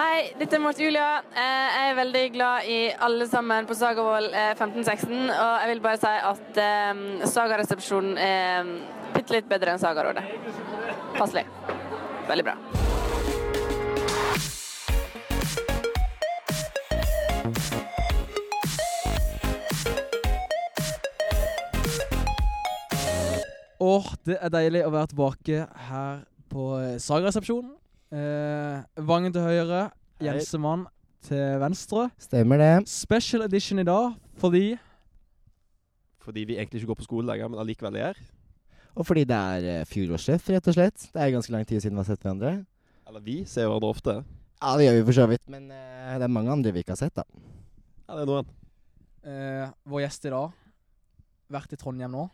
Hei, dette er Marte Julia. Eh, Jeg er veldig glad i alle sammen på Sagavoll eh, 1516. Og jeg vil bare si at eh, Sagaresepsjonen er bitte litt bedre enn Sagarådet. Passelig. Veldig bra. Åh, det er deilig å være tilbake her på eh, Sagaresepsjonen. Eh, Vangen til høyre, Jensemann til venstre. Stemmer det. Special edition i dag fordi Fordi vi egentlig ikke går på skole lenger, men allikevel er her. Og fordi det er eh, fjorårssjef, rett og slett. Det er ganske lang tid siden vi har sett hverandre. Eller vi ser hverandre ofte. Ja, det gjør vi for så vidt, men eh, det er mange andre vi ikke har sett, da. Ja, det er noen. eh, vår gjest i dag vært i Trondheim nå.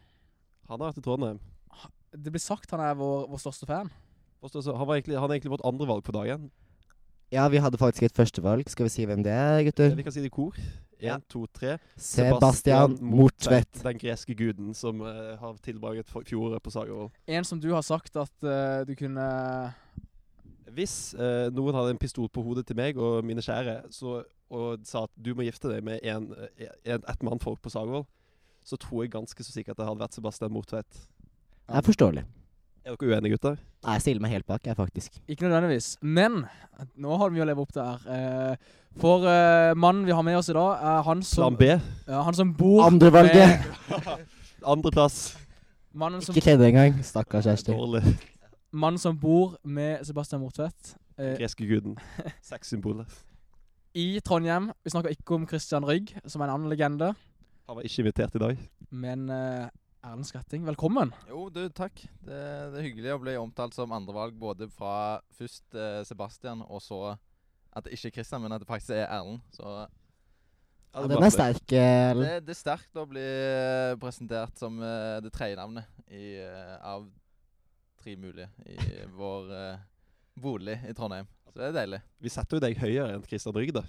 Han har vært i Trondheim. Det blir sagt han er vår, vår største fan. Forstår, så Han var egentlig, han er egentlig vårt andre valg på dagen. Ja, vi hadde faktisk et førstevalg. Skal vi si hvem det er, gutter? Vi kan si det i kor. Ja. Én, to, tre. Sebastian Mortvedt. Den greske guden som uh, har tilbrakt fjoråret på Sagervoll. En som du har sagt at uh, du kunne Hvis uh, noen hadde en pistol på hodet til meg og mine kjære så, og sa at du må gifte deg med en, en, et mannfolk på Sagervoll, så tror jeg ganske så sikkert det hadde vært Sebastian Mortvedt. Det er forståelig. Er dere uenige, gutter? Nei, Jeg stiller meg helt bak, jeg, faktisk. Ikke nødvendigvis. Men nå har vi å leve opp til her. Eh, for eh, mannen vi har med oss i dag, er han som, Plan B. ja, han som bor Andrevalget! Andreplass. Ikke tredje engang. Stakkars Kjersti. Dårlig. mannen som bor med Sebastian Mortvedt eh, Greske guden. Sexsymbolet. i Trondheim. Vi snakker ikke om Christian Rygg, som er en annen legende, Han var ikke invitert i dag. men eh, Erlend Skretting, velkommen. Jo, du, takk. Det, det er hyggelig å bli omtalt som andrevalg både fra først eh, Sebastian, og så at det ikke er Christian, men at det faktisk er Erlend. Så Ja, det den er sterk. eh, det, det er sterkt å bli eh, presentert som eh, det tredje navnet i, eh, av tre mulige i vår eh, bolig i Trondheim. Så det er deilig. Vi setter jo deg høyere enn Christian Rygg, da.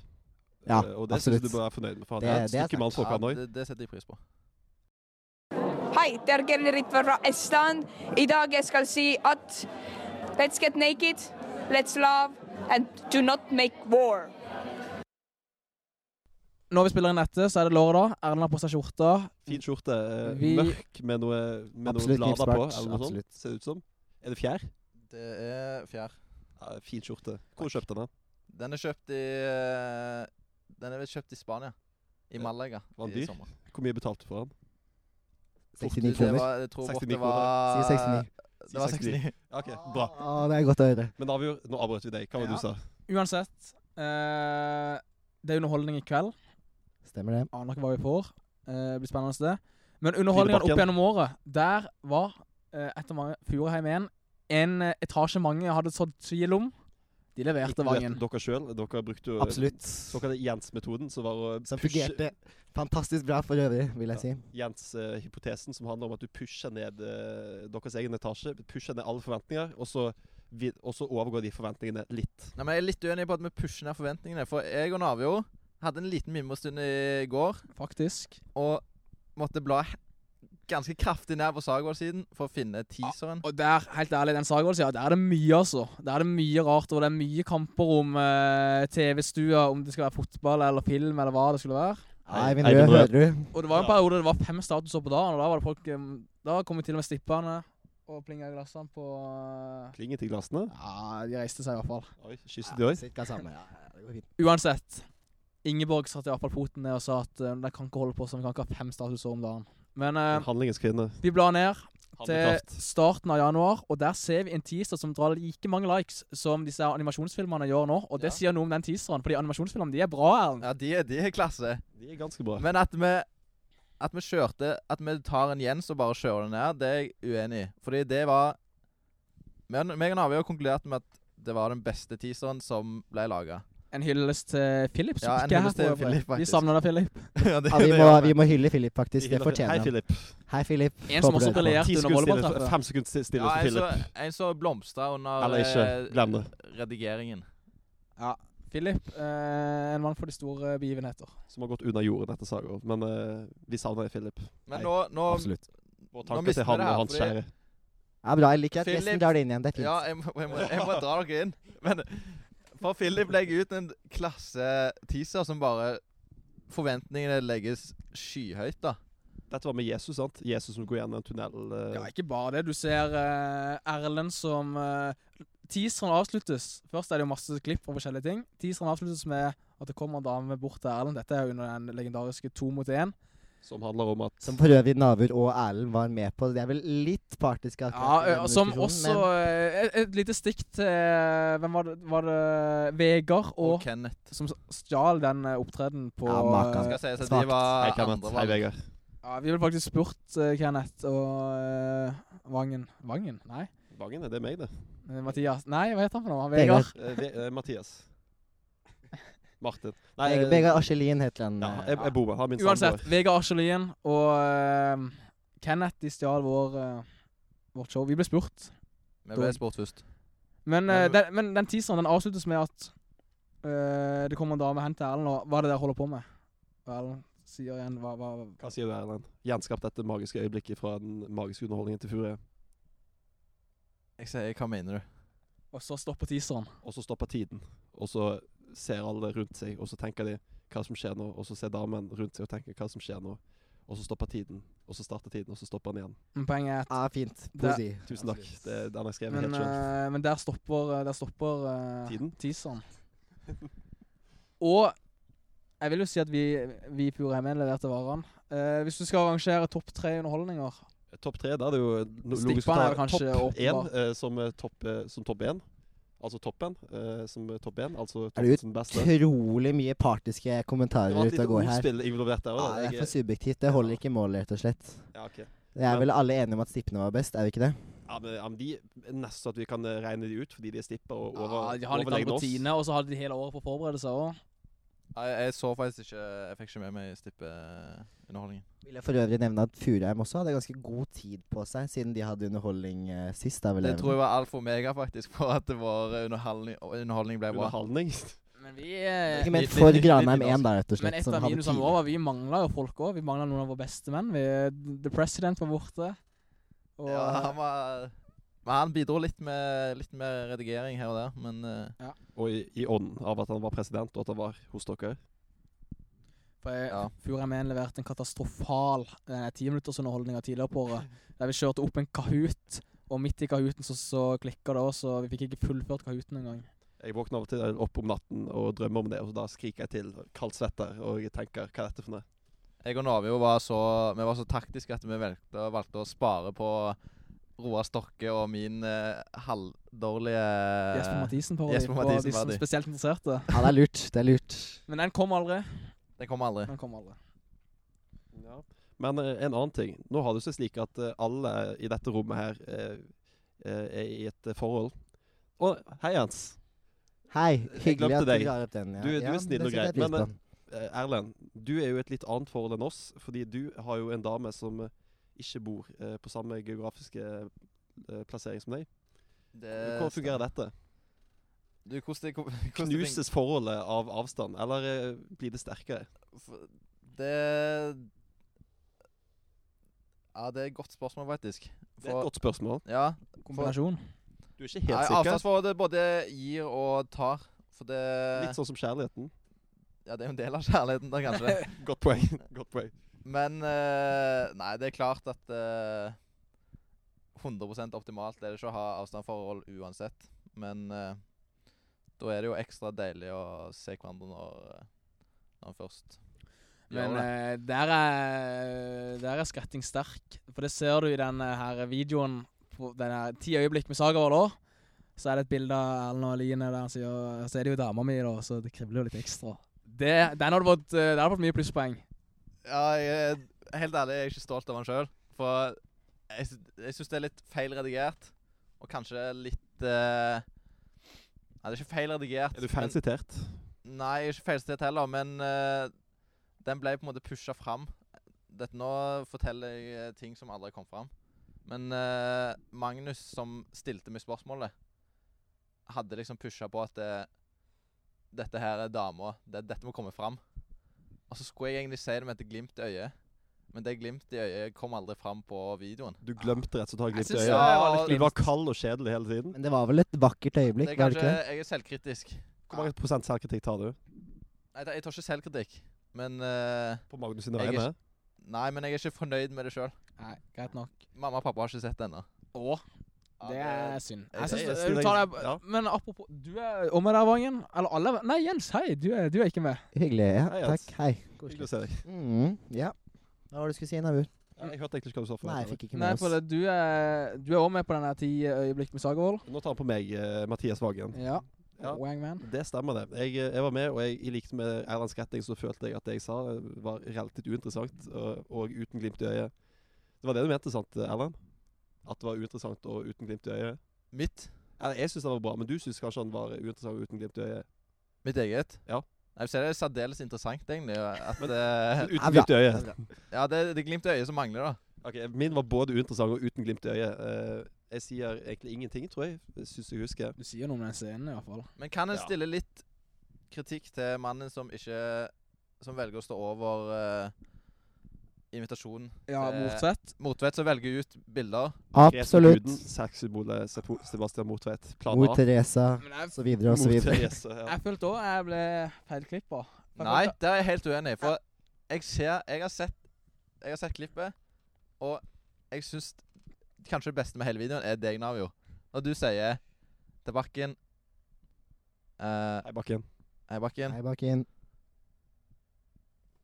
Ja, og det synes absolutt. du bør være fornøyd med. For det, Det- er et det er han Ja, det, det setter jeg pris på. Hei, det er Gerrit fra Estland. I dag jeg skal si at let's get naked, let's love, and do not make war. Når vi spiller inn dette, så er det lørdag. Erlend har på seg skjorta. Fin skjorte. eh, Vi- Mørk med noe, med noe blader på. Eller noe absolutt. sånt, ser ut som. Er det fjær? Det er fjær. Ja, fin skjorte. Hvor kjøpte den? Den er kjøpt i eh, Den er vel kjøpt i Spania. I. Malaga. Var den dyr? Hvor mye betalte du for den? 69 Det kroner. var, jeg tror 69 godt det kroner. var Si 69. Det var 69. OK, bra. Å, det er godt å høre. Men da har vi jo, nå avbrøt vi deg. Hva var det Ja. du sa? Uansett, eh, det er underholdning i kveld. Stemmer det. Aner ikke hva vi får. Eh, det blir spennende det. Men underholdningen opp gjennom året, der var eh, etter mange Fjoreheim 1 en etasje mange hadde sådd tvil om. De leverte Vangen. Dere sjøl. Dere brukte jo Absolutt. såkalte Jens-metoden, som var å Som fungerte fantastisk bra for øvrig, vil jeg si. Jens-hypotesen, som handler om at du pusher ned uh, deres egen etasje. Pusher ned alle forventninger, og så, og så overgår de forventningene litt. Nei, men Jeg er litt uenig på at vi pusher ned forventningene. For jeg og Navio hadde en liten mimrestund i går Faktisk. og måtte bla ganske kraftig ned på Sagvold-siden for å finne teaseren. Og der, helt ærlig, den Sagvold-sida, der er det mye, altså. Der er det mye rart, og det er mye kamper om eh, TV-stua, om det skal være fotball eller film, eller hva det skulle være. Eivind Rød, hører du? Og det var en Ja. periode det var fem statuser på dagen, og da var det folk eh, Da kom vi til og med stipperne og plinga glassene på eh, Klinger til glassene. Ja, de reiste seg i hvert fall. Oi, kysset de òg? Cirka sammen, Ja, ja, det går fint. Uansett. Ingeborg satte i hvert fall foten ned og sa at uh, de kan ikke holde på sånn, vi kan ikke ha fem statuser om dagen. Men uh, Handlingens kvinne. vi blar ned til starten av januar, og der ser vi en teaser som drar like mange likes som disse animasjonsfilmene gjør nå. Og det Ja. sier noe om den teaseren, fordi animasjonsfilmene de er bra, Erlend. Ja, de, er- de er klasse. De er ganske bra. Men at vi At vi kjørte At vi tar en Jens og bare kjører den ned, det er jeg uenig i. Fordi det var Men meg og Navi har konkludert med at det var den beste teaseren som ble laga. En hyllest til Philip. Ja, en hyllest til. Philip, Vi savner deg, Philip. ja, det, Ja, vi, må, vi må hylle Philip, faktisk. Det fortjener han. Hei. Philip. Hei, Philip. En som også briljerte under sekunder volleyballtreffet. fem sekunder sti- stille Ja, for Philip. så, en som blomstra under Eller ikke. eh, Glem det. redigeringen. Ja. Philip, eh, en mann for de store begivenheter. Som har gått under jorden etter Sager. Men eh, vi savner deg, Philip. Men nå, nå Absolutt. Vår tanke til han og hans kjære. Ja, bra. Jeg liker at gjesten drar det inn igjen. Det er fint. Ja, jeg må, jeg må, jeg må dra dere inn. Men For Philip legger ut en klasse-teaser som bare Forventningene legges skyhøyt, da. Dette var med Jesus, sant? Jesus som går gjennom en tunnel. Uh... Ja, ikke bare det. Du ser uh, Erlend som uh, Teaseren avsluttes. Først er det jo masse klipp fra forskjellige ting. Teaseren avsluttes med at det kommer en dame bort til Erlend. Dette er jo under den legendariske to mot én. Som handler om at Som for øvrig Navur og Erlend var med på. Det er vel litt partiske. Akkurat den som også men et, et lite stikk til Hvem var det? Var det Vegard Og, og, Kenneth. som stjal den opptredenen på Ja, makan. eh, Skal sies at de var Hei, Kenneth. Hei. Vegard. Ja, vi ville faktisk spurt uh, Kenneth og uh, Vangen Vangen? Nei. Vangen, det er meg, det. Mathias Nei, hva heter han for noe? Vegard. Vegard. Uh, Mathias. Martin. Nei, eh, Vegard Arselin heter han. Ja, eh, jeg, jeg bor. Er min Uansett. Vegard Arselien og uh, Kenneth de stjal vår, uh, vårt show. Vi ble spurt. Vi ble spurt først. Men, Men- eh, den, men den teaseren den avsluttes med at uh, det kommer en dame hen til Erlend og Hva er det dere holder på med? Og Erlend sier igjen hva, hva Hva sier du, Erlend? Gjenskap dette magiske øyeblikket fra den magiske underholdningen til Furie. Jeg sier, hva mener du? Og så stopper teaseren. Og så stopper tiden. Og så ser alle rundt seg, og så tenker de hva som skjer nå. Og så ser damen rundt seg og tenker hva som skjer nå. Og så stopper tiden. Og så starter tiden, og så stopper den igjen. Men poenget er at ah, fint. Det- Poesi. Tusen takk. Det, den har jeg skrevet men, helt sjøl. eh, men der stopper, der stopper uh, Tiden? teaseren. Og jeg vil jo si at vi, vi i Pure MN leverte varene. Uh, hvis du skal arrangere topp tre underholdninger Topp tre, da er det jo logisk å er ta topp én eh, som eh, topp eh, som topp én. Altså toppen uh, som eh, topp én. Altså Er toppen det utrolig mye partiske kommentarer ute og går her. der Ja, det er for subjektivt. Det holder ikke mål, rett og slett. Ja, okay. Det er vel alle enige om at stippene var best, er vi ikke det? Ja, men, ja, men de er nesten så at vi kan eh, regne de ut, fordi de er stippa og over, ja, De har litt overlegne annen oss. rutine, og så hadde de hele året på forberedelser forberede òg. Jeg, jeg så faktisk ikke Jeg fikk ikke med meg stippeunderholdningen. Vil jeg for øvrig nevne at Furheim også hadde ganske god tid på seg, siden de hadde underholdning uh, sist. Da, Det tror jeg var alfa og mega, faktisk for at vår underholdning, underholdning ble bra. Underholdning. Men vi eh, Ikke men for Granheim 1, da, rett og Men slett. et som av minusene våre var vi mangla jo folk òg. Vi mangla noen av våre beste menn. Vi, The President var borte. Og Ja, han var Men han bidro litt med litt med redigering her og der, men eh, Og i, i ånden av at han var president, og at han var hos dere. For jeg, Ja. 1 leverte en katastrofal eh, timinuttersunderholdning tidligere på året. Der vi kjørte opp en Kahoot, og midt i Kahooten så, så klikka det òg, så vi fikk ikke fullført Kahooten engang. Jeg våkner av og til opp om natten og drømmer om det, og da skriker jeg til kaldsvetter og jeg tenker hva er dette for noe? jeg og Navio var så Vi var så taktiske at vi valgte, valgte å spare på Roar Stokke og min eh, halvdårlige Jesper Mathisen på Eh, Jesper for de som spesielt interesserte. Ja, det er lurt. Det er lurt. Men den kom aldri. Den kom aldri. Den kom aldri. Ja. Men eh, en annen ting. Nå har det seg slik at eh, alle i dette rommet her eh, eh, er i et eh, forhold. Å, hei Jens. Hei, Jeg hyggelig glemte at deg. du har opp den. Ja. Du- du er Ja, snill og grei, men. Eh, Erlend, du er jo et litt annet forhold enn oss, fordi du har jo en dame som eh, ikke bor eh, på samme geografiske eh, plassering som deg. Hvordan fungerer dette? Du, hvordan hvordan Knuses forholdet av avstand, eller eh, blir det sterkere? Det Ja, det er et godt spørsmål, faktisk. Det er et godt spørsmål. Ja. Kombinasjon. Du er ikke helt Nei, sikker? avstandsforholdet både gir og tar. For det Litt sånn som kjærligheten. Ja, det er jo en del av kjærligheten, da, kanskje. Godt poeng. Godt poeng. Men eh, Nei, det er klart at eh, 100% optimalt er det ikke å ha avstandsforhold uansett. Men eh, da er det jo ekstra deilig å se hverandre når, han når man først Men eh, der er, der er skretting sterk. For det ser du i den eh, her videoen på denne ti øyeblikk med Sagavold òg. Så er det et bilde av Erlend og Line der så, Så er det jo dama mi, da, så det kribler jo litt ekstra. Det, den har fått, eh, den hadde fått mye plusspoeng. Ja, jeg er helt ærlig, jeg er ikke stolt av han sjøl. For jeg, jeg syns det er litt feil redigert. Og kanskje litt eh, Nei, det er ikke feil redigert. Er du feilsitert? Nei, jeg er ikke feilsitert heller, men eh, den ble på en måte pusha fram. Dette nå forteller jeg eh, ting som aldri kom fram. Men eh, Magnus, som stilte meg spørsmålet, hadde liksom pusha på at eh, dette her er dama. Det, dette må komme fram. Og så skulle jeg egentlig si det med et glimt i øyet. Men det glimt i øyet kom aldri fram på videoen. Du glemte rett og slett å glimt i øyet. var Du var kald og kjedelig hele tiden. Men det var vel et vakkert øyeblikk, Det er var det ikke jeg er selvkritisk. Hvor mange prosent selvkritikk tar du Nei, jeg tar ikke selvkritikk. Men uh, på Magnus sine vegne? Nei, men jeg er ikke fornøyd med det sjøl. Greit nok. Mamma og pappa har ikke sett det ennå. Det er synd. jeg- synes du tar deg, ja. Men apropos, du er omme der, Vangen. Eller alle Nei, Jens, hei. Du er, du er ikke med. Hyggelig. Ja, Hei, Jens. takk. Hei. Hyggelig å se deg. Mm, ja. Hva var det du skulle si, Nabu? Ja, jeg hørte egentlig ikke hva du sa. for Nei, jeg fikk ikke Nei, med for det, du er Du er også med på denne ti øyeblikk med Sagervold. Nå tar han på meg uh, Mathias Vagen. Ja. Ja. Wangman. Det stemmer, det. Jeg, eh, jeg var med, og jeg, i likhet med Erland Skretting så følte jeg at det jeg sa, eh, var relativt uinteressant og, og uten glimt i øyet. Det var det du mente, sant, Erland? At det var uinteressant og uten glimt i øyet? Mitt? Eller, jeg syns det var bra, men du syns kanskje han var uinteressant og uten glimt i øyet? Mitt eget? Ja. Nei, det er det særdeles interessant, egentlig. At, Men- uh, uten glimt i øyet. ja, det, det er glimt i øyet som mangler, da. Ok, Min var både uinteressant og uten glimt i øyet. Uh, jeg sier egentlig ingenting, tror jeg. Syns jeg husker. Du sier noe om den scenen, i hvert fall. Men kan en Ja. stille litt kritikk til mannen som ikke Som velger å stå over eh, invitasjonen? Ja, Motvedt. Motvedt som velger ut bilder. Absolutt. Guden, Sexsymbolet Sebastian Motvedt. Plan Mot Teresa, så videre og så videre. Therese, ja. jeg følte òg jeg ble feilklippa. Nei, der er jeg helt uenig. For jeg ser Jeg har sett Jeg har sett klippet, og jeg syns kanskje det beste med hele videoen er deg, Navio. Når du sier til Bakken uh, Hei, Bakken. Hei, Bakken. Hei, Bakken.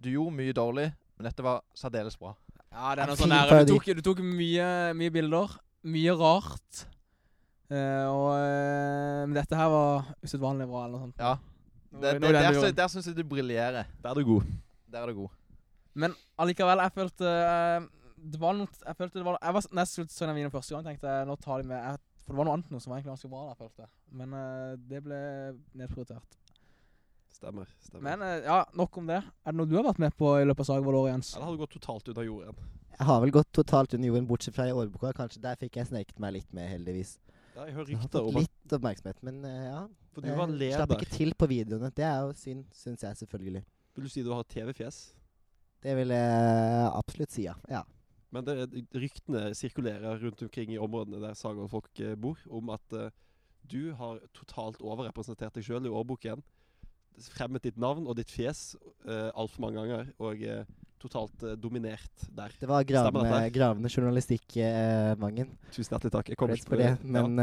Du gjorde mye dårlig, men dette var særdeles bra. Ja, det er noe sånn der. Du tok, du tok mye, mye bilder. Mye rart. Uh, og eh, Men dette her var usedvanlig bra, eller noe sånt. Ja. Det, det, er der du der syns jeg du briljerer. Der er du god. Der er du god. Men allikevel, jeg følte uh, Det var noe Jeg følte det var Jeg var nesten så den videoen første gang, tenkte jeg nå tar de med jeg, For det var noe annet noe som var egentlig ganske bra der, følte. Men uh, det ble nedprioritert. Stemmer. stemmer. Men eh, ja, nok om det. Er det noe du har vært med på i løpet av Sagervold år, Jens? Eller har du gått totalt under jorden? Jeg har vel gått totalt under jorden, bortsett fra i årboka. Kanskje der fikk jeg sneket meg litt med, heldigvis. Ja, jeg hører rykter om litt oppmerksomhet, men eh, ja. For du var leder. slapp ikke til på videoene. Det er jo synd, syns jeg selvfølgelig. Vil du si du har TV-fjes? Det vil jeg absolutt si, ja. ja. Men det, ryktene sirkulerer rundt omkring i områdene der Saga-folk eh, bor, om at uh, du har totalt overrepresentert deg sjøl i årboken. Fremmet ditt navn og ditt fjes uh, altfor mange ganger, og uh, totalt uh, dominert der. Det var gravende, gravende journalistikk-mangen. Vangen. Tusen hjertelig takk. Jeg kommer ikke på det. Men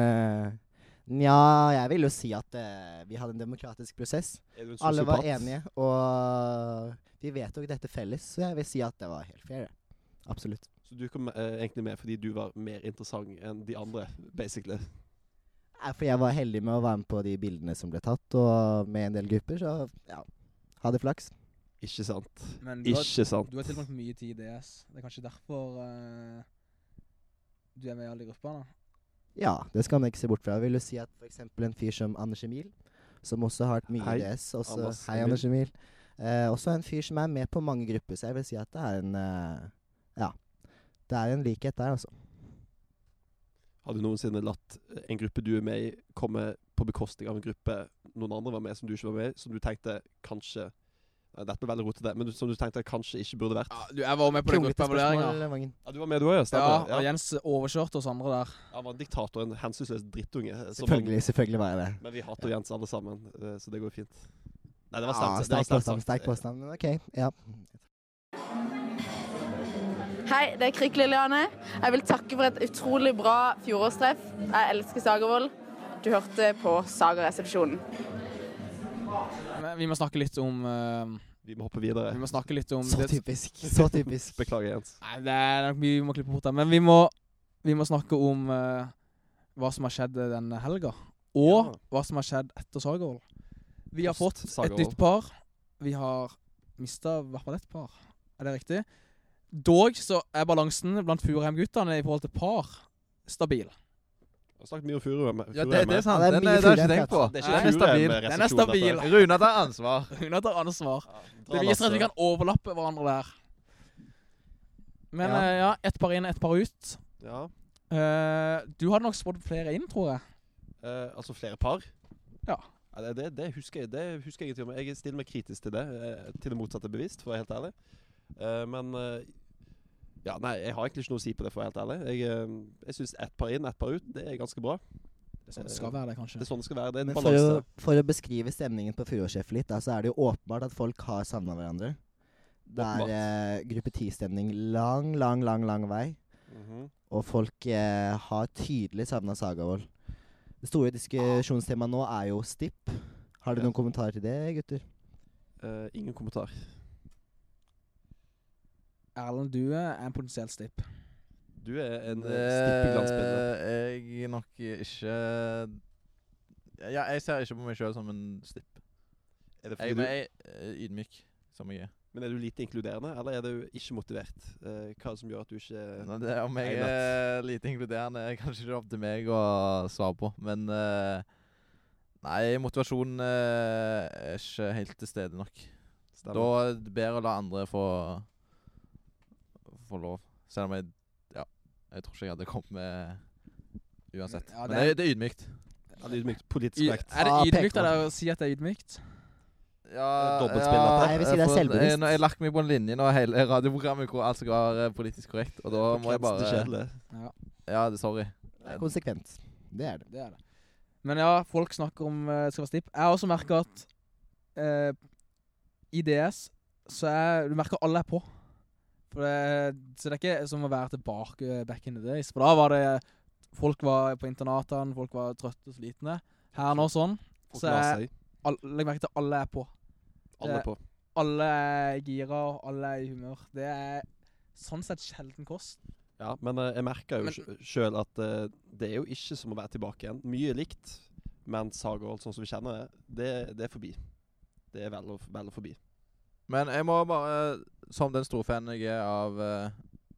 nja, jeg vil jo si at vi hadde en demokratisk prosess. En Alle var enige, og vi vedtok dette felles, så jeg vil si at det var helt fair. Absolutt. Så du kom egentlig med fordi du var mer interessant enn de andre, basically. For jeg var heldig med å være med på de bildene som ble tatt, og med en del grupper, så ja. Hadde flaks. Ikke sant? Men du har, Ikke sant. du har tilbrakt mye tid i DS. Det er kanskje derfor uh, du er med i alle gruppene? Ja, det skal man ikke se bort fra. Jeg vil jo si at f.eks. en fyr som Anders Emil, som også har hatt mye Hei, DS også, Anders Hei, Anders Emil. Uh, også en fyr som er med på mange grupper, så jeg vil si at det er en uh, Ja. Det er en likhet der, altså. Har du noensinne latt eh, en gruppe du er med i, komme på bekostning av en gruppe noen andre var med, som du ikke var med i, som du tenkte kanskje Dette ble veldig rotete, men som du tenkte kanskje ikke burde vært? Ja, du, jeg var med på den gruppevurderinga. Ja, Du var med, du òg, ja? Ja, og Jens overkjørte oss andre der. Han var en diktator, en hensynsløs drittunge. Selvfølgelig, Selvfølgelig, selvfølgelig var jeg det. Men vi hater Jens alle sammen, eh, så det går fint. Nei, det var Ja, det var sterk påstand, sterk påstand. Men OK, ja. Hei, det er Krik Liliane. Jeg vil takke for et utrolig bra fjorårstreff. Jeg elsker Sagervold. Du hørte på Sagaresepsjonen. Men vi må snakke litt om uh, Vi må hoppe videre. Vi må snakke litt om Så det- typisk. Så typisk. Beklager, Jens. Nei, det er nok mye vi må klippe bort der. Men vi må, vi må snakke om uh, hva som har skjedd denne helga. Og Ja. hva som har skjedd etter Sagervold. Vi har fått et nytt par. Vi har mista i hvert fall ett par. Er det riktig? Dog så er balansen blant Furheim-guttene i forhold til par stabil. Jeg har snakket mye om Furuheim. Ja, det, det er sant. Den, det er Den ikke tenkt på. Det er Den ikke er stabil. Den er stabil. Runa tar ansvar. Runa tar ansvar. Ja, Det viser at vi kan overlappe hverandre der. Men Ja. ja, ja ett par inn, ett par ut. Ja. Uh, du hadde nok spådd flere inn, tror jeg. Uh, altså flere par? Ja. det, det, det, husker jeg, det husker jeg ingenting om. Jeg stiller meg kritisk til det. eh, til det motsatte bevisst, for å være helt ærlig. Uh, men eh, Ja, nei, jeg har egentlig ikke noe å si på det, for å være helt ærlig. Jeg, uh, jeg syns ett par inn, ett par ut, det er ganske bra. Det er sånn det skal være, det, kanskje. Det er sånn det skal være. Det er en Men for å, for å beskrive stemningen på Furuårssjefet litt, da, så er det jo åpenbart at folk har savna hverandre. Det er eh, gruppe 10-stemning lang, lang, lang, lang vei. Mhm. Og folk eh, har tydelig savna Sagavold. Det store diskusjonstemaet nå er jo Stipp. Har dere Ja. noen kommentarer til det, gutter? Uh, ingen kommentar. Erlend Due er en potensiell stipp. Du er en uh, stippeglansspiller. er jeg nok ikke Ja, jeg ser ikke på meg sjøl som en stipp. Er det Jeg fordi er du, eh, ydmyk, som jeg er. men er du lite inkluderende, eller er du ikke motivert? Eh, hva er det som gjør at du ikke Nå, det, om jeg er lite inkluderende, er kanskje ikke opp til meg å svare på. Men eh, Nei, motivasjonen eh, er ikke helt til stede nok. Da er det bedre å la andre få Få lov. Selv om jeg Ja, jeg tror ikke jeg hadde kommet med uansett. Ja, Men det det, er- det ydmykt. Ja, det er ydmykt. Politisk korrekt. er det Ah, ydmykt ah, eller å si at det er ydmykt? Ja, ja jeg vil si det er selvbevisst. Jeg, jeg lagt meg på en linje nå, hele radioprogrammet hvor alt skal være politisk korrekt. Og da må jeg bare kjedelig. Ja, det, sorry. Det er konsekvent. Det er det. Det er det. Men ja, folk snakker om uh, skal være stipp. Jeg har også merka at uh, i DS så er Du merker alle er på. For det, så det er ikke som å være tilbake back in the days. For da var det Folk var på internatene, folk var trøtte og slitne. Her nå sånn. Folk Så jeg, all, legg merke til alle er på. Alle er på. Alle er gira, og alle er i humør. Det er sånn sett sjelden kost. Ja, men eh, jeg merker jo sjøl at uh, det er jo ikke som å være tilbake igjen. Mye likt, men Sagerholt sånn som vi kjenner det, det, det er forbi. Det er vel og, vel og forbi. Men jeg må bare, som den store fanen jeg er av uh,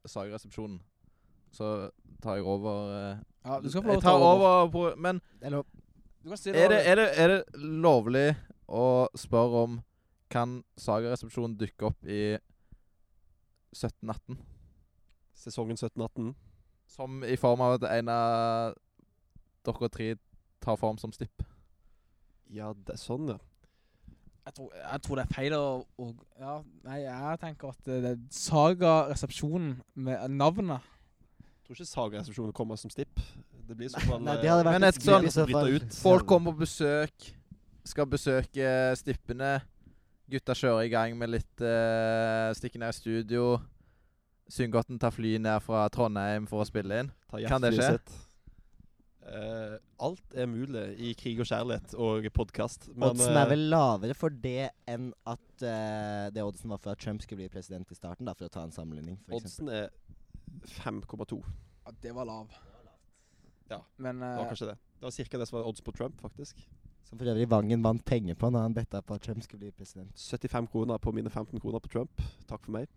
Sageresepsjonen, så tar jeg over uh, Ja, du skal få lov til å ta over. over på Men er er det, er, det, er det lovlig å spørre om Kan Sageresepsjonen dukke opp i 1718? Sesongen 17-18. Som i form av at en av dere tre tar form som stipp? Ja, det er sånn, ja. Jeg tror, jeg tror det er feil å, å Ja, nei, jeg tenker at det er Saga-resepsjonen med navnet Jeg tror ikke Saga-resepsjonen kommer som stipp. Det blir sånn... så fall Nei, det hadde eh, Men et sånn- ut. Folk kommer på besøk, skal besøke stippene. Gutta kjører i gang med litt uh, stikke ned i studio. Syngotten tar fly ned fra Trondheim for å spille inn. Kan det skje? sitt. Eh, alt er mulig i krig og kjærlighet og podkast. Oddsen er vel lavere for det enn at uh, det oddsen var for at Trump skulle bli president i starten, da, for å ta en sammenligning. Oddsen er 5,2. Ja, det var lav. Ja, Men Det var eh, kanskje det. Det var ca. det som var odds på Trump, faktisk. Som for øvrig Vangen vant penger på når han betta på at Trump skulle bli president. 75 kroner på mine 15 kroner på Trump. Takk for meg.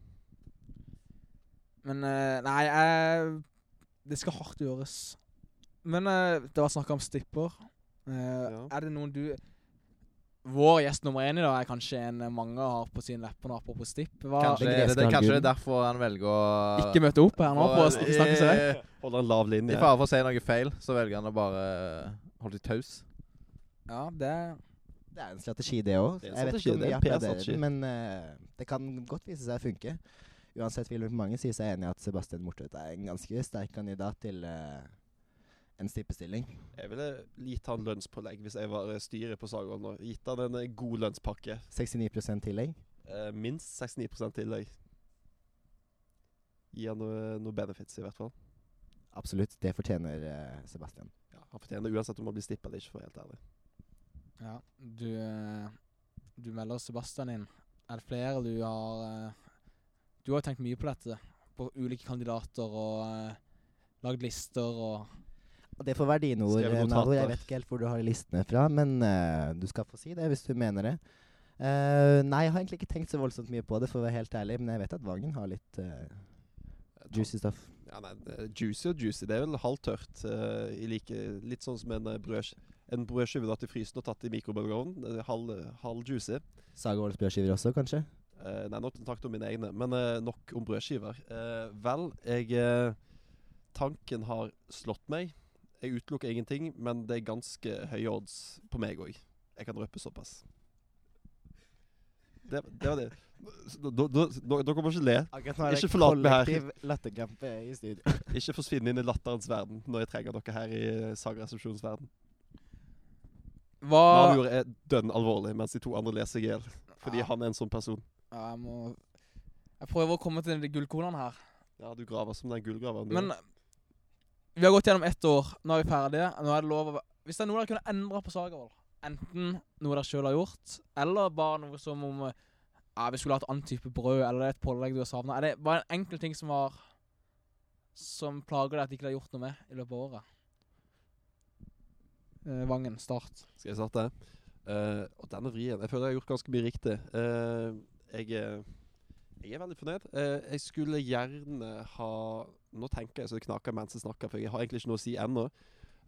Men eh, Nei, jeg, det skal hardt gjøres. Men uh, det var snakk om stipper. Uh, Ja. Er det noen du Vår gjest nummer én i dag er kanskje en eh, mange har på sine lepper nå, apropos stipp. Hva, Kanskje, det, det, kanskje det er derfor han velger å ikke møte opp her nå på å snakke seg vekk? I, Holder en lav I fare for å si noe feil, så velger han å bare holde seg taus. Ja, det Det er en strategi, det òg. Jeg vet ikke om det vi applauderer den, men uh, det kan godt vise seg å funke. Uansett vil mange si seg enig i at Sebastian Mortvedt er en ganske sterk kandidat til eh, en stippestilling. Jeg ville gitt han lønnspålegg hvis jeg var eh, styret på Sagvold nå. Gitt han en eh, god lønnspakke. 69% tillegg. Eh, minst 69 tillegg. Gi han noe, noe benefits, i hvert fall. Absolutt. Det fortjener eh, Sebastian. Ja, han fortjener det uansett om han blir stippa eller ikke, for å være helt ærlig. Ja, du eh, Du melder Sebastian inn. Er det flere du har Du har tenkt mye på dette. På ulike kandidater og lagd lister og Og det får være dine ord, eh, Jeg vet ikke helt hvor du har listene fra, men uh, du skal få si det hvis du mener det. Uh, nei, jeg har egentlig ikke tenkt så voldsomt mye på det, for å være helt ærlig, men jeg vet at Vangen har litt uh, juicy stuff. Ja, nei, juicy og juicy. Det er vel halvtørt. Uh, i like, litt sånn som en uh, brød, en brødskive tatt i frysen og tatt i mikrobølgeovnen. Halv, halv juicy. Saga brødskiver også, kanskje? Uh, nei, nok snakket om mine egne, men uh, nok om brødskiver. Uh, vel, jeg Tanken har slått meg. Jeg utelukker ingenting, men det er ganske høye odds på meg òg. Jeg kan røpe såpass. Det, det var det. Dere må ikke le. Ikke forlat meg her. latterkrampe i studio. Ikke forsvinn inn i latterens verden når jeg trenger dere her i sagresepsjonens verden. Hva Navjord er dønn alvorlig, mens de to andre leser GL. Fordi Ja. han er en sånn person. Ja, jeg må Jeg prøver å komme til de gullkornene her. Ja, du graver som den gullgraveren. du er. Men vi har gått gjennom ett år. Nå er vi ferdige. Nå er det lov å Hvis det er noe dere kunne endre på Sagervoll, enten noe dere sjøl har gjort, eller bare noe som om eh, ja, vi skulle hatt annen type brød, eller et pålegg du har savna Er det bare en enkel ting som var Som plager deg at ikke har gjort noe med i løpet av året? Eh, Vangen, start. Skal jeg starte? Uh, og denne vrien Jeg føler jeg har gjort ganske mye riktig. Uh, jeg, er- jeg er veldig fornøyd. Eh, jeg skulle gjerne ha Nå tenker jeg så det knaker mens jeg snakker, for jeg har egentlig ikke noe å si ennå.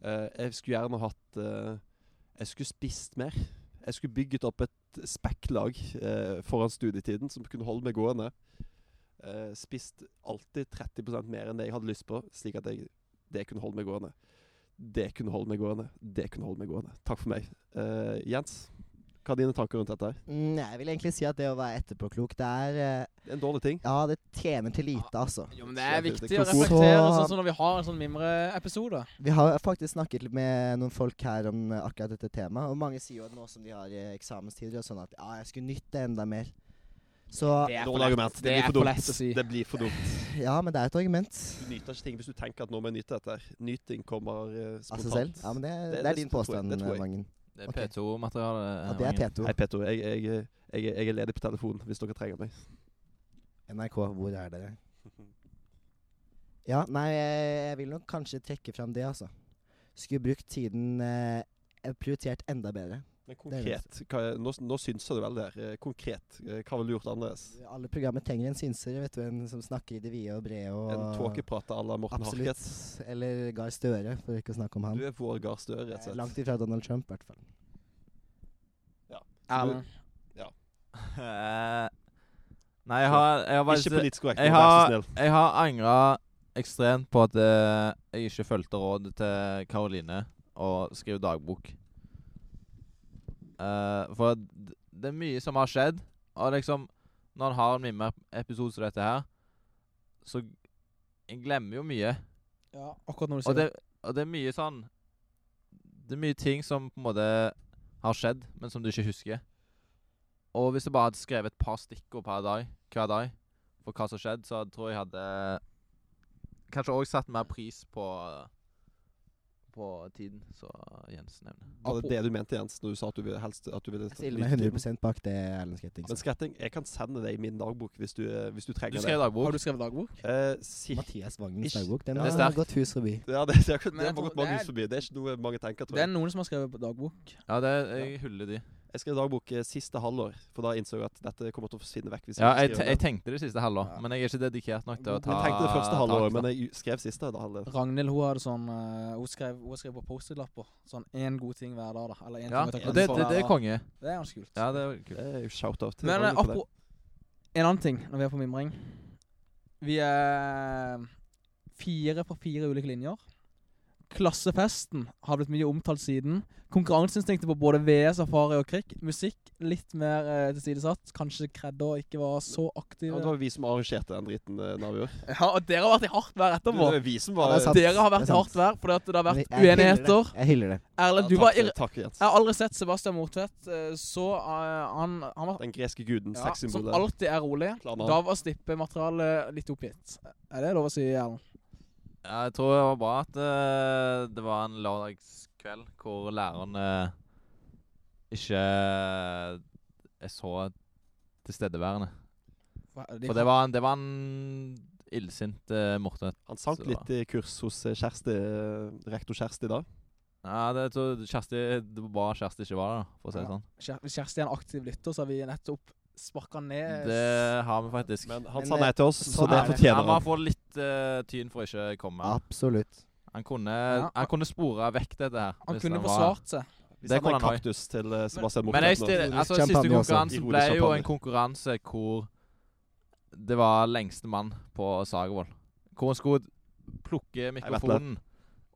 Eh, jeg skulle gjerne hatt eh, Jeg skulle spist mer. Jeg skulle bygget opp et spekklag foran studietiden som kunne holde meg gående. Spist alltid 30 mer enn det jeg hadde lyst på, slik at jeg, det kunne holde meg gående. Det kunne holde meg gående. Det kunne holde meg gående. Takk for meg. Jens, hva er dine tanker rundt dette? Mm, jeg vil egentlig si at det å være etterpåklok, det er eh, en dårlig ting. Ja, det tjener til lite, altså. Jo, men det er viktig det å er reflektere, Så- sånn som når vi har en sånn mimreepisode. Vi har faktisk snakket med noen folk her om akkurat dette temaet, og mange sier jo at nå som de har eh, eksamenstider og sånn, at ja, jeg skulle nytte enda mer. Så Det er for lett. Det, Det er for lett å si. Det blir for dumt. ja, men det er et argument. Du nyter ikke ting hvis du tenker at nå må jeg nyte dette. Nyting kommer uh, Av spontant. seg selv. Ja, men det, Det- det, er din påstand. Vangen. Det er okay. P2-materiale. Ja, det er P2. Hei, P2. jeg, jeg, jeg, jeg er ledig på telefonen hvis dere trenger meg. NRK, hvor er dere? Ja, nei, jeg, jeg vil nok kanskje trekke fram det, altså. Skulle brukt tiden eh, prioritert enda bedre. Men konkret, hva, nå, nå synser du vel her. Eh, Konkret, eh, hva ville du gjort annerledes? Alle programmer trenger en synser, vet du, en som snakker i det vide og brede. Og En tåkeprater à la Morten Absolutt. Harket? Eller Gahr Støre, for ikke å snakke om han. Du er vår Gahr Støre, rett og slett. Langt ifra Donald Trump, i hvert fall. Erlend. ja. Nei, jeg har, jeg har Ikke politisk korrekt, jeg men vær så har, snill. jeg har angra ekstremt på at eh, jeg ikke fulgte rådet til Karoline og skrev dagbok. Eh, for det er mye som har skjedd, og liksom Når en har en mimmeepisode som dette her, så En glemmer jo mye. Ja, akkurat når du Og sier det, og det er mye sånn Det er mye ting som på en måte har skjedd, men som du ikke husker. Og hvis jeg bare hadde skrevet et par stikkord per dag, hver dag for hva som skjedde, så tror jeg jeg hadde kanskje òg satt mer pris på på tiden, så Jens nevner. Var det det du mente, Jens, når du sa at du ville helst at du ville Jeg stiller meg 100% bak det Erlend Skretting Men skretting, jeg kan sende deg min dagbok hvis du, eh, hvis du Du trenger skrev det. dagbok? Har du skrevet dagbok? Eh, cirka Mathias Vangens dagbok. Den Ja, har gått hus forbi. Ja, det, det, det, det har gått mange det hus forbi. Det er ikke noe mange tenker, tror jeg. Det er noen som har skrevet dagbok. Ja, det, jeg hyller de. Jeg skrev dagbok eh, siste halvår, for da innså jeg at dette kommer til å forsvinne vekk. hvis Ja, jeg, jeg, jeg tenkte det siste halvår, Ja. men jeg er ikke dedikert nok til å ta Jeg tenkte det første i men jeg skrev siste halvår. Ragnhild hun hadde sånn eh, Hun skrev, hun skrev på Post-It-lapper. Sånn én god ting hver dag, da. Eller én Ja, ting å ta og det, for det, det er konge. Det er ganske kult. Ja, det er kult. Det er jo shout-out. Men eh, det. apro En annen ting når vi er på mimring. Vi er fire på fire ulike linjer. Klassefesten har blitt mye omtalt siden. Konkurranseinstinktet på både VS, Safari og Krik. Musikk litt mer eh, tilsidesatt. Kanskje Kredder ikke var så Ja, det var vi som arrangerte den driten, eh, Navjord. Ja, og dere har vært i hardt vær etterpå. Det var vi som Ja, var det er sant. Dere har vært er i hardt vær fordi at det har vært jeg hyller det. uenigheter. Jeg hyller det. Erlend, du Ja, var takk, takk, Jens. Jeg har aldri sett Sebastian Motvedt eh, så eh, han, han var Den greske guden, ja, Som sexsymbolet. alltid er rolig. Klarna. Da var stippematerialet litt oppgitt. Er det lov å si, Erlend? Ja, jeg tror det var bra at uh, det var en lørdagskveld hvor lærerne ikke er så tilstedeværende. For det var en, det var en illsint uh, Morten. Han sank Så- litt i kurs hos eh, Kjersti, eh, rektor Kjersti da. Ja, det, tror Kjersti, det var bra Kjersti ikke var der, for å si det Ja. sånn. Hvis Kjersti er en aktiv lytter, så har vi nettopp sparka ned Det har vi faktisk. Men han sa eh, nei til oss, så det er fortjener Han må han. få litt uh, tyn for ikke å komme. Absolutt. Han kunne, Ja. han kunne spore vekk dette her. Han hvis kunne var- forsvart seg. Hvis det han hadde kaktus han til uh, Sebastian Men jeg stiller, altså, siste konkurransen ble jo en konkurranse hvor det var lengste mann på Sagervoll. Hvor en skulle plukke mikrofonen,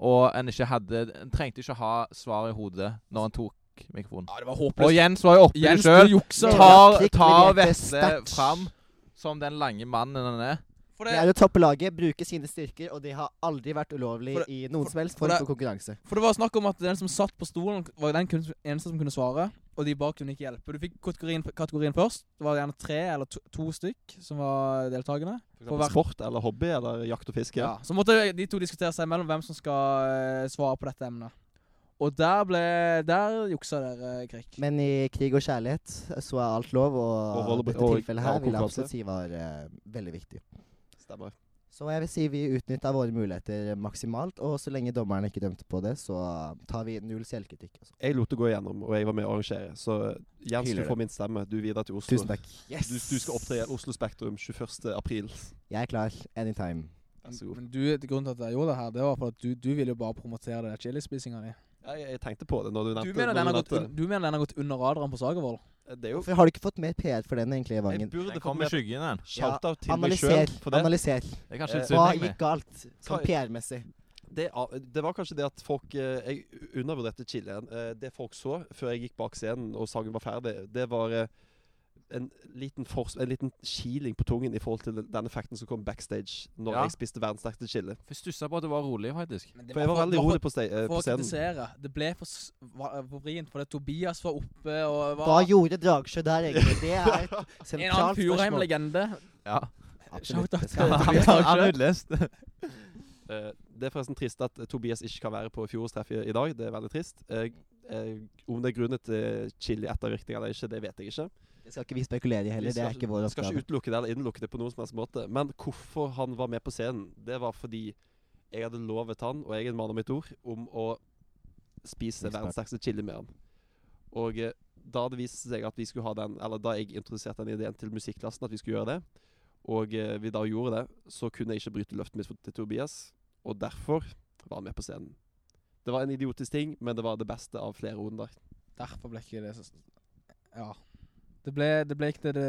og en ikke hadde En trengte ikke ha svar i hodet når en tok mikrofonen. Ja, det var Og. Jens var jo oppe Jens, sjøl. Tar, tar Vetle fram som den lange mannen han er. For Det det, er jo toppelaget, bruker sine styrker, og det har aldri vært ulovlig det- i noen for- som helst for form det- for konkurranse. for det var snakk om at den som satt på stolen, var den kun, eneste som kunne svare. Og de bak kunne ikke hjelpe. Du fikk kategorien, kategorien først. Det var gjerne tre eller to, to stykk som var deltakende. Sport eller hobby eller jakt og fiske. Ja. Så måtte de to diskutere seg imellom hvem som skal eh, svare på dette emnet. Og der ble Der juksa dere, Krik. Men i krig og kjærlighet så er alt lov, og, Og dette tilfellet her og vil jeg absolutt si var uh, veldig viktig. Stemmer. Så jeg vil si vi utnytta våre muligheter maksimalt, og så lenge dommerne ikke dømte på det, så tar vi null selvkritikk. Altså. Jeg lot det gå igjennom, og jeg var med å arrangere. Så Jens, Hyler du det. min stemme. Du videre til Oslo. Tusen takk. Yes! Du, du skal opptre i Oslo Spektrum 21. april. Jeg er klar. Anytime. Vær så god. Men du, grunnen til at jeg gjorde det her, det var for at du, du ville jo bare promotere det chilispisinga di. Ja, jeg, jeg tenkte på det når du Du, nevnte mener den har du gått un, du mener den har gått under radaren på Sagervold? det. Er jo Hvorfor har du ikke fått mer PR for den egentlig, Jeg Vangen? burde Den fått kom i mer skyggen, den. shout-out til meg Analyser. sjøl for det. Analyser. Det er kanskje Eh, litt Hva synd, egentlig. gikk galt sånn Hva- PR-messig? Det, det var kanskje det at folk eh, Jeg undervurderte chilien. Eh, det folk så før jeg gikk bak scenen og sangen var ferdig, det var eh, en liten, fors en liten kiling på tungen i forhold til den effekten som kom backstage når Ja. jeg spiste verdens sterkeste chili. For Jeg stussa på at det var rolig, faktisk. For jeg var veldig for- rolig på, eh, For på scenen. kritisere. Det ble for, for vrient, fordi Tobias var oppe og var Hva gjorde Dragsjø der, egentlig? Det er et en annen sentralt spørsmål. Furheim-legende. Ja. Absolutt. Han er utlest. Eh, det er forresten trist at eh, Tobias ikke kan være på fjorårstreffet i dag. Det er veldig trist. Eh, eh, om det er grunnet til chili-ettervirkninger eller ikke, det vet jeg ikke. Det skal ikke vi spekulere i heller. Det er ikke vår oppgave. Skal ikke utelukke det eller innelukke det på noen som helst måte. Men hvorfor han var med på scenen, det var fordi jeg hadde lovet han, og jeg er en mann av mitt ord, om å spise verdens sterkeste chili med han. Og eh, da det viste seg at vi skulle ha den, eller da jeg introduserte den ideen til musikklassen, at vi skulle gjøre det, og eh, vi da gjorde det, så kunne jeg ikke bryte løftet mitt til Tobias, og derfor var han med på scenen. Det var en idiotisk ting, men det var det beste av flere runder. Derfor ble ikke det så Ja. Det ble, det ble ikke det, det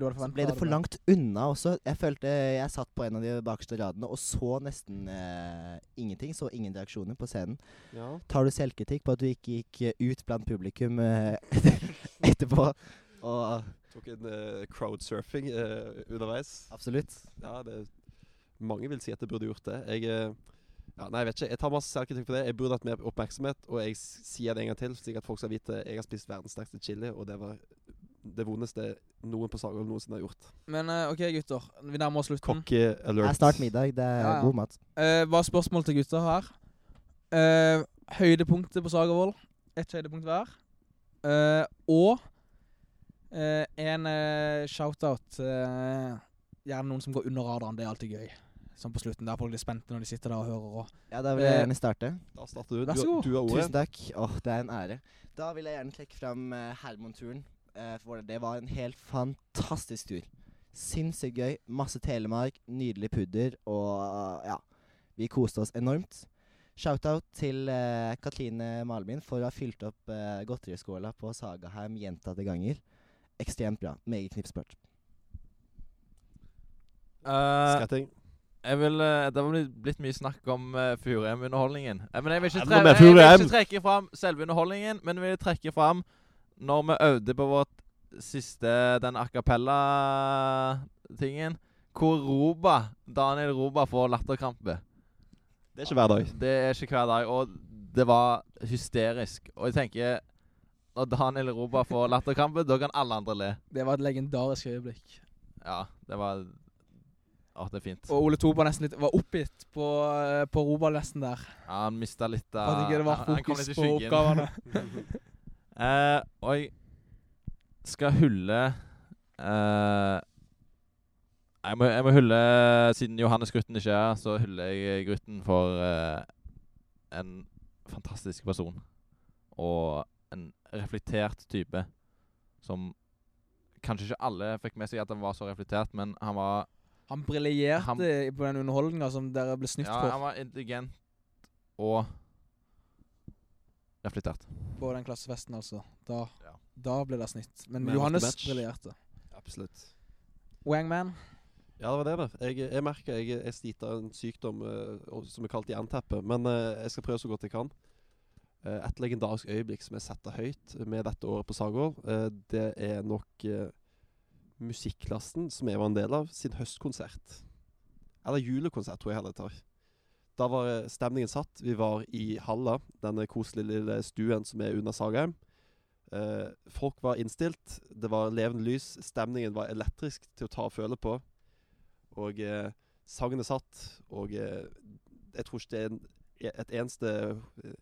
du hadde Så forventa. ble det for langt unna også. Jeg følte jeg satt på en av de bakerste radene og så nesten eh, ingenting. Så ingen reaksjoner på scenen. Ja. Tar du selvkritikk på at du ikke gikk eh, ut blant publikum eh, etterpå? Og Tok en eh, crowdsurfing eh, underveis. absolutt. Ja, det Mange vil si at jeg burde gjort det. Jeg eh, ja, Nei, jeg vet ikke. Jeg tar masse selvkritikk på det. Jeg burde hatt mer oppmerksomhet, og jeg sier det en gang til, slik at folk skal vite jeg har spist verdens sterkeste chili, og det var det vondeste noen på Sagholm noensinne har gjort. Men eh, OK, gutter. Vi nærmer oss slutten. Cocky alert. Det er snart middag. Det er Ja, ja. god mat. Uh, Bare spørsmål til gutta her. Eh, høydepunktet på Sagervoll. Ett høydepunkt hver. Eh, og eh, en uh, shout-out. eh, gjerne noen som går under radaren. Det er alltid gøy. Sånn på slutten, der folk blir spente når de sitter der og hører. Og. Ja, da vil jeg Eh, gjerne starte. Da starter du. Vær så Du, god. du har ordet. Tusen takk. Åh, det er en ære. Da vil jeg gjerne trekke fram uh, Hermon-turen. Eh, for det var en helt fantastisk tur. Sinnssykt gøy. Masse Telemark, nydelig pudder og ja. Vi koste oss enormt. Shout-out til uh, Katrine Malmin for å ha fylt opp uh, godteriskåla på Sagaheim gjentatte ganger. Ekstremt bra. Meget knipsbart. Uh, jeg vil, eh, det har blitt- mye snakk om uh, Furheim-underholdningen. Eh, men jeg vil ikke trekke fram selve underholdningen, men jeg vil trekke fram når vi øvde på vårt siste Den a cappella-tingen. Hvor Roba, Daniel Roba får latterkrampe. Det er ikke hver dag. Det er ikke hver dag, og det var hysterisk. Og jeg tenker Når Daniel Roba får latterkrampe, da kan alle andre le. Det var et legendarisk øyeblikk. Ja, det var Å, det er fint. Og Ole Toba nesten litt var oppgitt på, eh, på Roba-lesten der. Ja, han mista litt av uh, han kom litt i skyggen. oppgavene. Eh, og jeg skal hulle uh, jeg, må, jeg må hulle Siden Johannes Grutten ikke er så huller jeg Grutten for uh, en fantastisk person. Og en reflektert type som Kanskje ikke alle fikk med seg at han var så reflektert, men han var Han briljerte på den underholdninga som dere ble snytt Ja, for han var intelligent og reflektert. på den klassefesten, altså. Da, Ja. da ble det snytt. Men Men Johannes briljerte. Absolutt. Wangman. Ja, det var det. det. Jeg, jeg merker jeg, er sliter av en sykdom uh, som er kalt jernteppe, men uh, jeg skal prøve så godt jeg kan. Uh, et legendarisk øyeblikk som jeg setter høyt med dette året på eh, det er nok musikklassen som jeg var en del av, sin høstkonsert. Eller julekonsert, tror jeg heller det tar. Da var stemningen satt. Vi var i Halla, denne koselige lille stuen som er under Sagheim. Eh, folk var innstilt. Det var levende lys. Stemningen var elektrisk til å ta og føle på. Og eh, sangene satt. Og eh, jeg tror ikke det er en, eneste,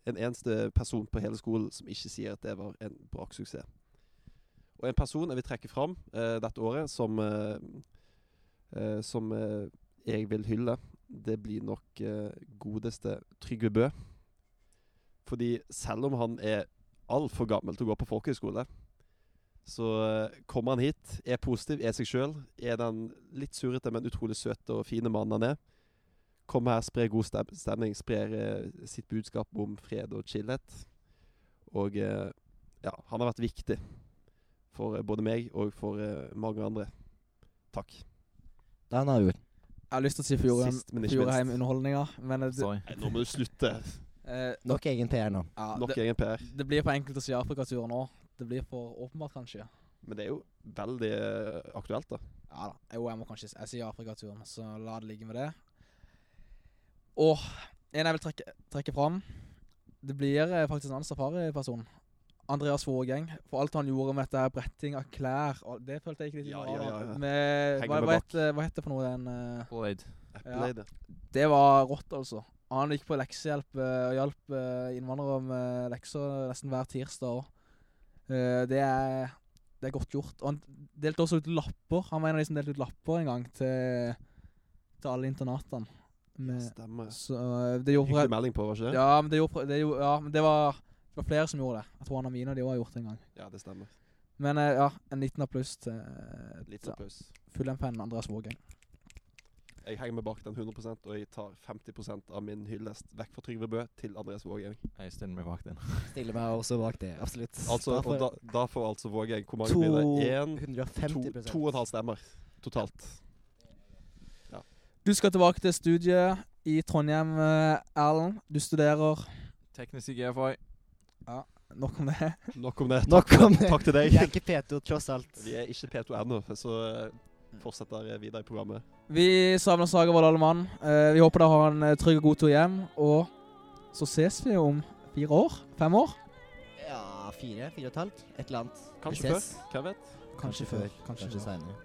en eneste person på hele skolen som ikke sier at det var en braksuksess. Og en person jeg vil trekke fram eh, dette året som, eh, eh, som eh, jeg vil hylle, det blir nok eh, godeste Trygve Bø. Fordi selv om han er altfor gammel til å gå på folkehøyskole, så eh, kommer han hit, er positiv, er seg sjøl. Er den litt surrete, men utrolig søte og fine mannen han er. Kommer her, sprer god stemning, sprer eh, sitt budskap om fred og chillhet. Og eh, ja, han har vært viktig for eh, både meg og for eh, mange andre. Takk. Den er avgjort. Jeg har lyst til å si Fjordheim, Sist, men ikke Fjordheim Underholdninger, men det, Sorry. Nei, nå må du slutte. eh, Nok egen PR nå. ja, Nok det, egen PR. det blir for enkelt å si Afrikatur nå. Det blir for åpenbart, kanskje. Men det er jo veldig eh, aktuelt, da. Ja da. Jo, jeg må kanskje Jeg sier Afrikaturen, så la det ligge med det. Og en jeg vil trekke, trekke fram Det blir eh, faktisk en annen safariperson. Andreas Vågeng. For alt han gjorde med dette bretting av klær og Det følte jeg ikke litt Ja, ja, ja, ja. Med, hva, hva, het, heter, hva het det for noe den uh, Kool-Aid. Apple-Aid. Det var rått, altså. Han gikk på leksehjelp eh, og hjalp eh, innvandrere med lekser nesten hver tirsdag òg. det, er, det er godt gjort. Og han delte også ut lapper. Han var en av de som delte ut lapper en gang til, til alle internatene. Med, Stemmer. så uh, det gjorde Hyggelig melding på, var ikke det? ja, men det gjorde, det gjorde, ja, men det var, det var flere som gjorde det. Jeg tror han og Mina de også har gjort det en gang. Ja, det stemmer. Men eh, ja, en liten applaus til, Litt til applaus. full M-fan Andreas Vågeng. Jeg henger meg bak den 100% og jeg tar 50% av min hyllest vekk fra Trygve Bø til Andreas Vågeng. Jeg stiller meg bak den. Stiller meg også bak det. Absolutt. Altså, Da og får da, da får altså Vågeng Hvor mange blir det? Én, to, 250 to og et halvt stemmer totalt. Du skal tilbake til studiet i Trondheim, eh, Erlend. Du studerer Teknisk i GFI. Nok om det. Nok om det. Nok om det. Takk til deg. Vi er ikke P2, tross alt. Vi er ikke P2 ennå, så eh, fortsetter vi videre i programmet. Vi savner Sagervold alle mann. Eh, vi håper dere har en eh, trygg og god tur hjem. Og så ses vi om fire år? Fem år? Ja, fire, fire og et halvt. Et eller annet. Kanskje før. Hvem vet? Kanskje før. Kanskje, kanskje senere.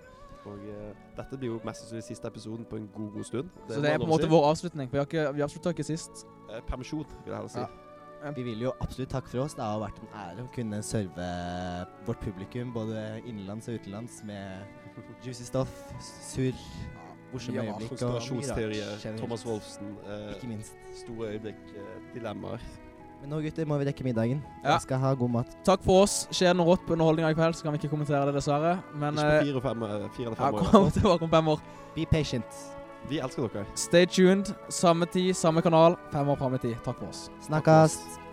Og uh, dette blir jo mest sannsynlig siste episoden på en god, god stund. Så det er på en måte si. vår avslutning. For vi, har ikke, vi avslutta ikke sist. Eh, permisjon, vil jeg heller si. Ja. Vi vil jo absolutt takke for oss. Det har vært en ære å kunne serve vårt publikum, både innenlands og utenlands, med juicy stuff, surr, morsomme øyeblikk og. Thomas Wolfsen. eh, Ikke minst. store øyeblikk. eh, dilemmaer. Men nå, gutter, må vi rekke middagen. Ja. Vi skal ha god mat. Takk for oss. Skjer det noe rått på underholdninga i kveld, så kan vi ikke kommentere det, dessverre. Men ikke eh, på fire, og fem, eh, fire eller ja, fem år. i hvert kom fall. tilbake om fem år. Be patient. Vi elsker dere. Stay tuned. Samme tid, samme kanal. Fem år fram i tid. Takk for oss. Snakkes.